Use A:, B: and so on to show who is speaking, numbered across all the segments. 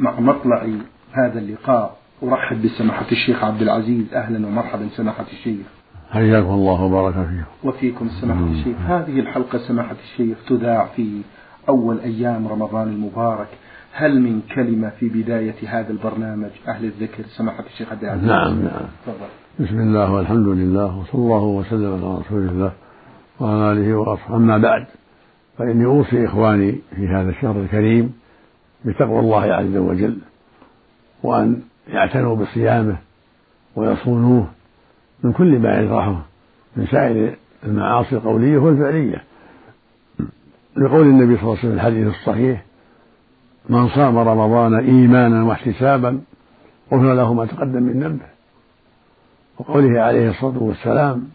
A: مع مطلع هذا اللقاء. أرحب بسماحة الشيخ عبد العزيز. أهلا ومرحبا سماحة الشيخ.
B: حياكم الله وبارك فيكم
A: وفيكم سماحة الشيخ. هذه الحلقة سماحة الشيخ تذاع في أول أيام رمضان المبارك. هل من كلمة في بداية هذا البرنامج أهل الذكر سماحة الشيخ عبد العزيز؟
B: نعم نعم. تفضل. بسم الله والحمد لله وصلى الله وسلم على رسول الله وعلى آله وأصحابه. أما بعد فإني أوصي إخواني في هذا الشهر الكريم بتقوى الله عز وجل وأن يعتنوا بصيامه ويصونوه من كل ما يجرحه من سائر المعاصي القولية والفعلية. لقول النبي صلى الله عليه وسلم في الحديث الصحيح من صام رمضان إيمانا واحتسابا غفر له ما تقدم من ذنبه. وقوله عليه الصلاة والسلام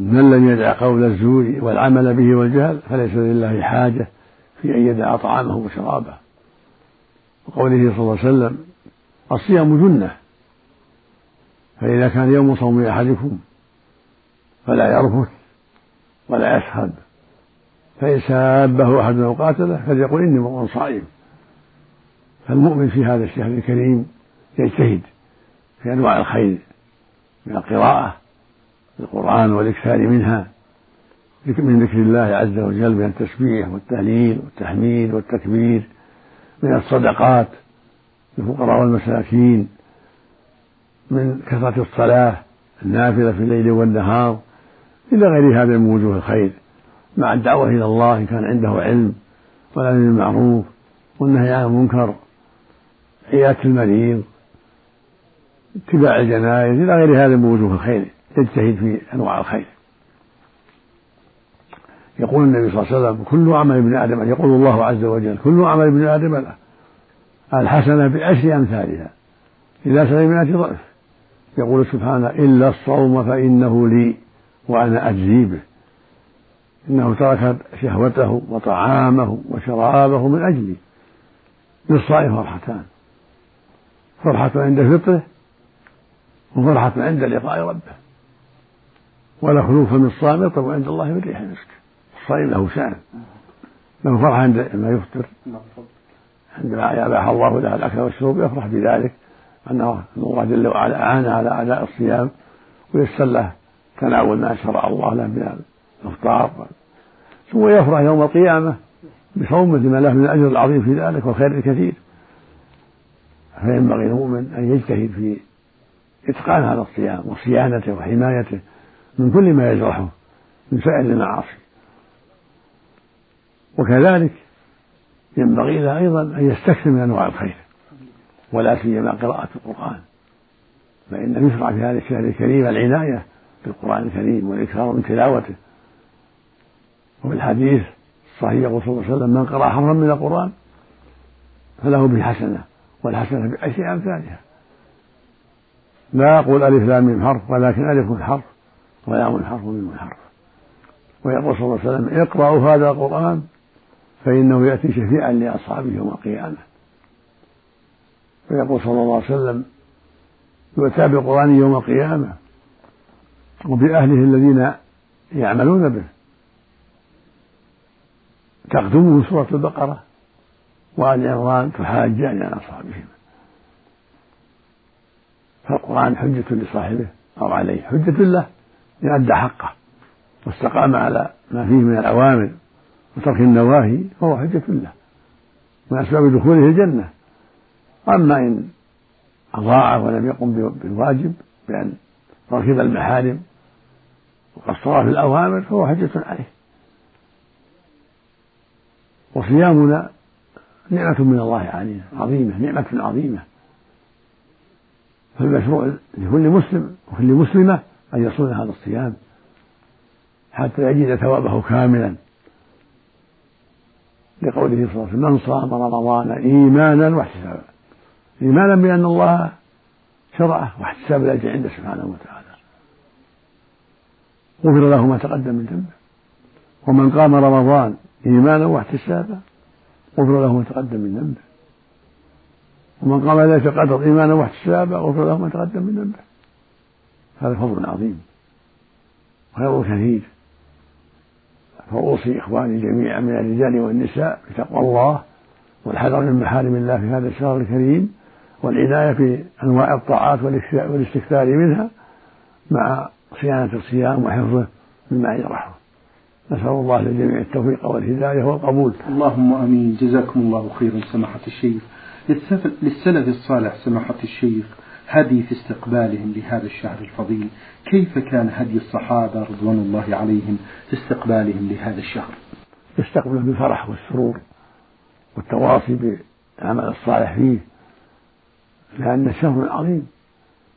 B: من لم يدع قول الزور والعمل به والجهل فليس لله حاجة في أن يدع طعامه وشرابه. وقوله صلى الله عليه وسلم الصيام جنة فإذا كان يوم صوم أحدكم فلا يرفث ولا يسخب فإن سابه أحد أو قاتله فليقل إني امرؤ صائم. فالمؤمن في هذا الشهر الكريم يجتهد في أنواع الخير من القراءة القرآن والإكثار منها من ذكر الله عز وجل من التسبيح والتهليل والتحميد والتكبير من الصدقات للفقراء والمساكين من كثرة الصلاة النافلة في الليل والنهار إلى غير هذا من وجوه الخير مع الدعوة إلى الله إن كان عنده علم والأمر بالمعروف والنهي عن المنكر عيادة المريض اتباع الجنائز إلى غير هذا من وجوه الخير يجتهد في أنواع الخير. يقول النبي صلى الله عليه وسلم كل عمل ابن آدم يقول الله عز وجل كل عمل ابن آدم له الحسنة بعشر أمثالها. إلى سبعمائة ضعف. يقول سبحانه إلا الصوم فإنه لي وأنا أجزي به. إنه ترك شهوته وطعامه وشرابه من أجلي. للصائم فرحتان. فرحة عند فطره وفرحة عند لقاء ربه. ولا خلوف من الصائم يطلب عند الله من ريح المسك الصائم له شأن. له فرحة عندما يفطر عندما يباح الله له الأكل والشرب يفرح بذلك. أن الله جل وعلا أعانه على أداء الصيام ويسر له تناول ما شرع الله له من الإفطار. ثم يفرح يوم القيامة بصوم لما له من الأجر العظيم في ذلك والخير الكثير. فينبغي المؤمن أن يجتهد في إتقان هذا الصيام وصيانته وحمايته من كل ما يجرحه من سائر المعاصي. وكذلك ينبغي له أيضا أن يستكثر من أنواع الخير ولا سيما قراءة القرآن. فإن يشرع في هذا الشهر الكريم العناية بالقرآن الكريم والإكثار من تلاوته. وفي الحديث الصحيح يقول صلى الله عليه وسلم من قرأ حرفا من القرآن فله به حسنة والحسنة بعشر أمثالها. لا أقول ألف لام من حرف ولكن ألف حرف ولام حرف من حرف. ويقول صلى الله عليه وسلم اقرأوا هذا القرآن فإنه يأتي شفيعا لأصحابه يوم القيامة. ويقول صلى الله عليه وسلم يؤتى بالقرآن يوم القيامة وبأهله الذين يعملون به. تقدمه سورة البقرة وآل عمران تحاجان عن أصحابهما فالقرآن حجة لصاحبه أو عليه حجة له إن أدى حقه واستقام على ما فيه من الأوامر. وترك النواهي فهو حجة له من أسباب دخوله الجنة. أما إن أضاع ولم يقم بالواجب بأن ركب المحارم وقصر في الأوامر فهو حجة عليه. وصيامنا نعمة من الله علينا عظيمة نعمة عظيمة. فالمشروع لكل مسلم وكل مسلمة أن يصون هذا الصيام حتى يجد ثوابه كاملا. لقوله صلى الله عليه وسلم من صام رمضان إيمانا واحتسابا. إيمانا بأن الله شرعه واحتساب الأجر عنده سبحانه وتعالى. غفر له ما تقدم من ذنبه. ومن قام رمضان إيمانا واحتسابا غفر له ما تقدم من ذنبه. ومن قام ليلة القدر إيمانا واحتسابا غفر له ما تقدم من ذنبه. هذا فضل عظيم. خير كثير فأوصي إخواني جميعا من الرجال والنساء بتقوى الله والحذر من محارم الله في هذا الشهر الكريم والعناية في أنواع الطاعات والاستكثار منها مع صيانة الصيام وحفظه مما يجرحه نسأل الله للجميع التوفيق والهداية والقبول.
A: اللهم آمين. جزاكم الله خيرا سماحة الشيخ. للسلف الصالح سماحة الشيخ. هدي في استقبالهم لهذا الشهر الفضيل. كيف كان هدي الصحابة رضوان الله عليهم في استقبالهم لهذا الشهر؟
B: يستقبل بالفرح والسرور والتواصي بالعمل الصالح فيه لأن الشهر عظيم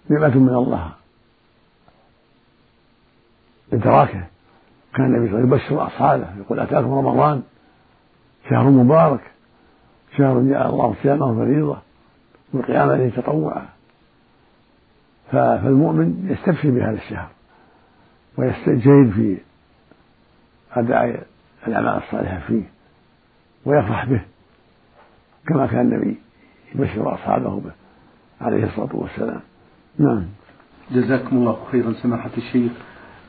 B: نعمة من الله. إدراكه كان النبي صلى الله عليه وسلم يبشر أصحابه يقول أتاكم رمضان شهر مبارك شهر جعل الله صيامه فريضة والقيام عليه تطوعا فالمؤمن يستبشر بهذا الشهر ويستجيد في أداء الأعمال الصالحة فيه ويفرح به كما كان النبي يبشر أصحابه به عليه الصلاة والسلام. نعم.
A: جزاكم الله خيرا سماحة الشيخ.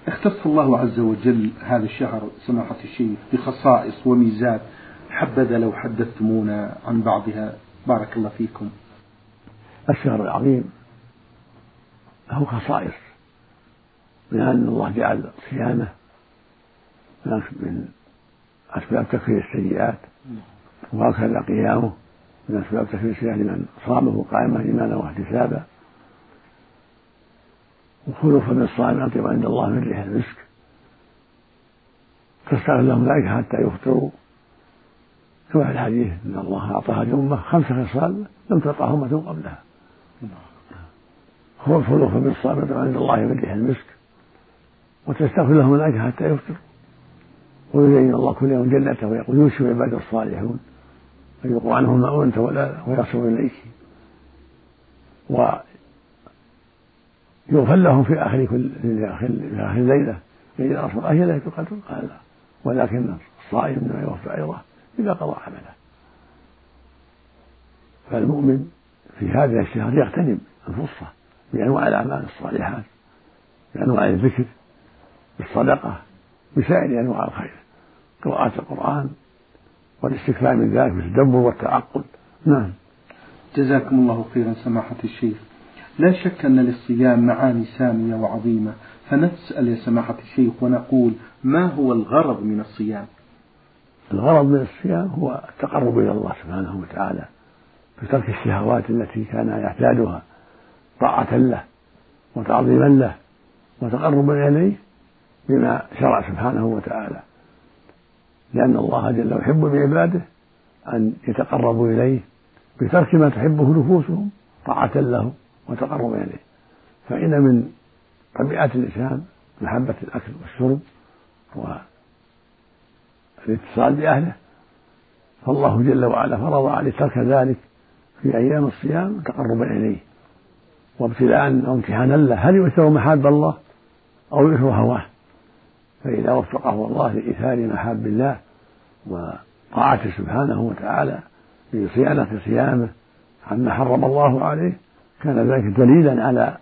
A: اختص الله عز وجل هذا الشهر سماحة الشيخ بخصائص وميزات حبذا لو حدثتمونا عن بعضها. بارك الله فيكم.
B: الشهر العظيم له خصائص من أن الله جعل صيامه من أسباب تكفير السيئات وهكذا قيامه من أسباب تكفير السيئات لمن صامه قائما إيمانا واحتسابا. وخلوف من الصائم أطيب عند الله من ريح المسك تستغفر لهم ذلك حتى يفطروا. كما في الحديث إن الله اعطى هذه الامه خمس خصال لم تعطى امه قبلها. هو الخلوف من الصائم عند الله ريح المسك وتستغفر لهم ذلك حتى يفطروا. ويزين الله كل يوم جنته ويقول يوشك عباد الصالحون فيقوا عنهم ما أنت ولا ويصل إليك. ويغفر لهم في آخر كل في آخر الليلة رسول الله هي ليلة القدر قال لا. ولكن الصائم إنما يوفى أيضا إذا قضى عمله. فالمؤمن في هذا الشهر يغتنم الفرصة. بأنواع الأعمال الصالحات بأنواع الذكر بالصدقة بسائر أنواع الخير قراءة القرآن والاستكفاء من ذلك بالتدبر والتعقل. نعم.
A: جزاكم الله خيرا سماحة الشيخ. لا شك أن للصيام معاني سامية وعظيمة فنسأل يا سماحة الشيخ ونقول ما هو الغرض من الصيام؟
B: الغرض من الصيام هو التقرب إلى الله سبحانه وتعالى بترك الشهوات التي كان يعتادها طاعة له وتعظيما له وتقربا إليه بما شرع سبحانه وتعالى. لأن الله جل يحب بعباده أن يتقربوا إليه بترك ما تحبه نفوسهم طاعة له وتقربا إليه. فإن من طبيعة الإنسان محبة الأكل والشرب والاتصال بأهله فالله جل وعلا فرض عليه ترك ذلك في أيام الصيام تقربا إليه. وابتلاء أو امتحانا له. هل يؤثر محاب الله أو يؤثر هواه؟ فإذا وفقه الله لإيثار محاب الله وطاعته سبحانه وتعالى في صيانة صيامه عما حرم الله عليه كان ذلك دليلا على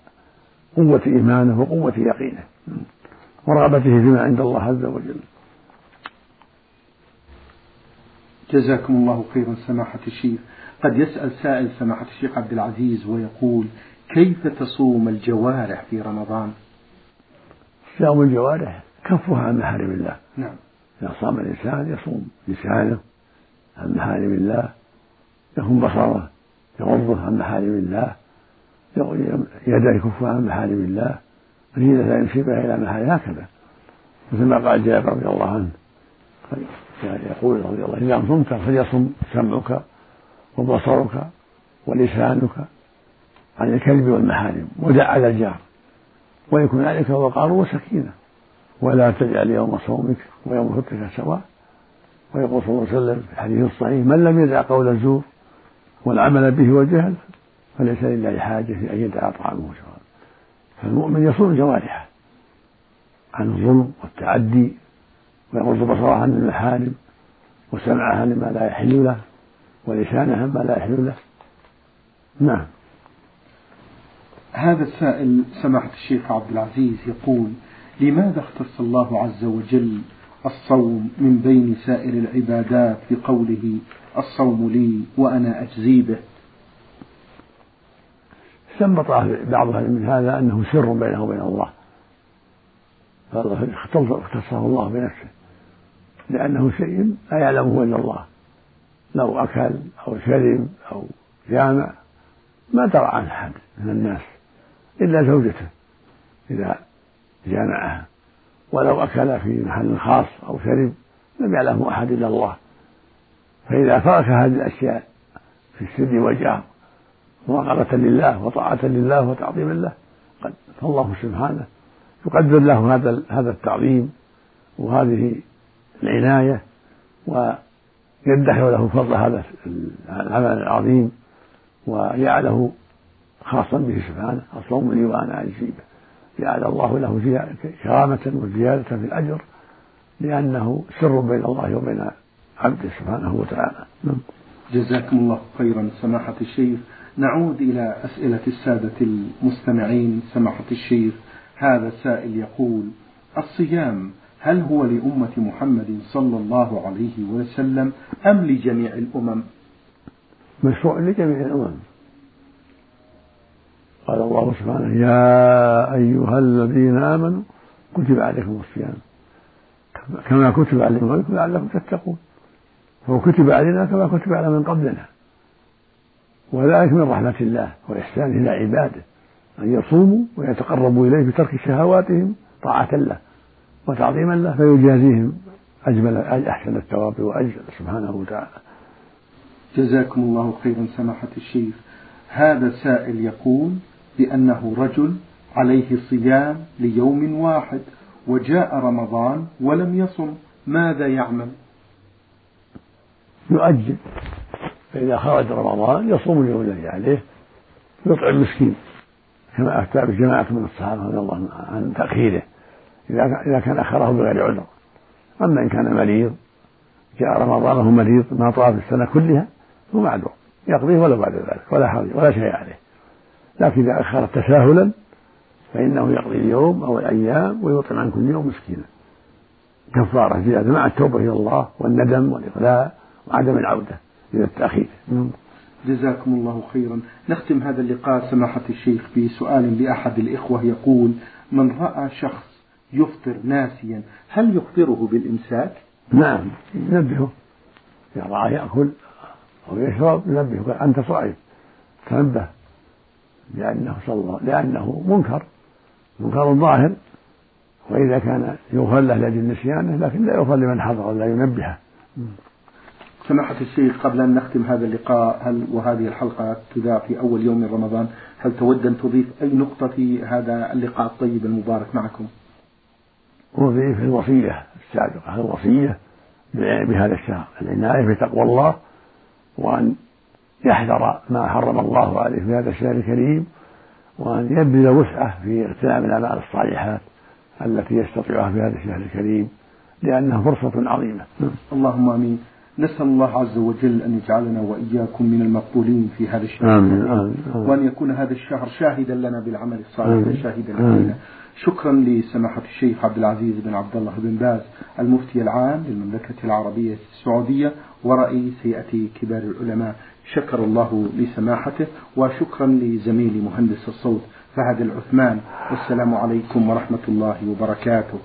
B: قوة إيمانه وقوة يقينه ورغبته فيما عند الله عز وجل.
A: جزاكم الله خيرا سماحة الشيخ. قد يسأل سائل سماحة الشيخ عبد العزيز ويقول كيف تصوم الجوارح في رمضان؟
B: صيام الجوارح كفها عن محارم الله.
A: نعم.
B: إذا صام الإنسان يصوم لسانه عن محارم الله يكون بصره يغضه عن محارم الله يديه يكفها عن محارم الله رجله لا يمشي بها إلى محارم هكذا. مثل ما قال جابر رضي الله عنه. يقول رضي الله عنه إذا صمت فليصم سمعك وبصرك ولسانك عن الكذب والمحارم ودع على الجار. ويكون عليك وقار وسكينة. ولا تجعل يوم صومك ويوم فطرك سواء. ويقول صلى الله عليه وسلم في الحديث الصحيح من لم يدع قول الزور والعمل به والجهل فليس لله حاجة في أن يدع طعامه سواء. فالمؤمن يصون جوارحه عن الظلم والتعدي ويغض بصره عن المحارم وسمعه عن ما لا يحل له ولسانه عن ما لا يحل له. نعم.
A: هذا السائل سماحة الشيخ عبد العزيز يقول لماذا اختص الله عز وجل الصوم من بين سائر العبادات بقوله الصوم لي وأنا أجزي به؟
B: استنبط بعض من هذا أنه سر بينه وبين الله. اختصه الله بنفسه. لأنه شيء لا يعلمه إلا الله. لو أكل أو شرب أو جامع ما درى عنه أحد من الناس. إلا زوجته إذا جامعها. ولو أكل في محل خاص أو شرب لم يعلمه أحد إلا الله. فإذا ترك هذه الأشياء في السر والجهر مراقبة لله وطاعة لله وتعظيما له فالله سبحانه يقدر له هذا هذا التعظيم وهذه العناية ويدخر له فضل هذا العمل العظيم وجعله خاصا به سبحانه الصوم لي وأنا اجزي به جعل الله له كرامة وزيادة في الأجر لأنه سر بين الله وبين عبده سبحانه وتعالى. نعم.
A: جزاكم الله خيرا سماحة الشيخ. نعود إلى أسئلة السادة المستمعين سماحة الشيخ. هذا السائل يقول الصيام هل هو لأمة محمد صلى الله عليه وسلم أم لجميع الأمم؟
B: مشروع لجميع الأمم. قال الله سبحانه يا أيها الذين آمنوا كتب عليكم الصيام. كما كتب على من لعلكم تتقون. فهو كتب علينا كما كتب على من قبلنا. وذلك من رحمة الله وإحسانه إلى عباده أن يصوموا ويتقربوا إليه بترك شهواتهم طاعة له وتعظيما له فيجازيهم أجمل أحسن الثواب وأجل سبحانه وتعالى.
A: جزاكم الله خيرا سماحة الشيخ. هذا سائل يقول بأنه رجل عليه صيام ليوم واحد وجاء رمضان ولم يصم. ماذا يعمل؟
B: يؤجل. فإذا خرج رمضان يصوم اليوم الذي عليه يطعم مسكين كما أفتى بجماعة من الصحابة رضي الله عن تأخيره إذا كان أخره بغير عذر. أما إن كان مريض جاء رمضان وهو مريض ما طاف السنة كلها هو معذور. يقضيه ولو بعد ذلك ولا حرج ولا شيء عليه. لكن إذا أخر تساهلا فإنه يقضي اليوم أو الأيام ويطعم عن كل يوم مسكينا. كفارة زيادة مع التوبة إلى الله والندم والإقلاع وعدم العودة إلى التأخير. نعم.
A: جزاكم الله خيرا. نختم هذا اللقاء سماحة الشيخ بسؤال لأحد الإخوة يقول من رأى شخص يفطر ناسيا هل يخبره بالإمساك؟
B: نعم. ينبهه. إذا رأى يأكل أو يشرب ينبهه. أنت صائم. تنبه لأنه صلى الله لأنه منكر. منكر ظاهر. وإذا كان يغفر له لأجل نسيانه لكن لا يغفر لمن حضر لا ينبهه.
A: سماحة الشيخ قبل أن نختم هذا اللقاء هل وهذه الحلقة تذاع في أول يوم من رمضان هل تود أن تضيف أي نقطة في هذا اللقاء الطيب المبارك معكم؟
B: أضيف الوصية السابقة الوصية بهذا الشهر العناية بتقوى الله وأن يحذر ما حرم الله عليه في هذا الشهر الكريم وأن يبذل وسعة في اغتنام الأعمال الصالحات التي يستطيعها في هذا الشهر الكريم لأنها فرصة عظيمة.
A: اللهم آمين. نسأل الله عز وجل أن يجعلنا وإياكم من المقبولين في هذا الشهر
B: آمين. آمين. آمين.
A: وأن يكون هذا الشهر شاهدا لنا بالعمل الصالح وشاهدا علينا شكرا لسماحة الشيخ عبد العزيز بن عبد الله بن باز المفتي العام للمملكة العربية السعودية ورئيس هيئة كبار العلماء شكر الله لسماحته وشكرا لزميلي مهندس الصوت فهد العثمان والسلام عليكم ورحمة الله وبركاته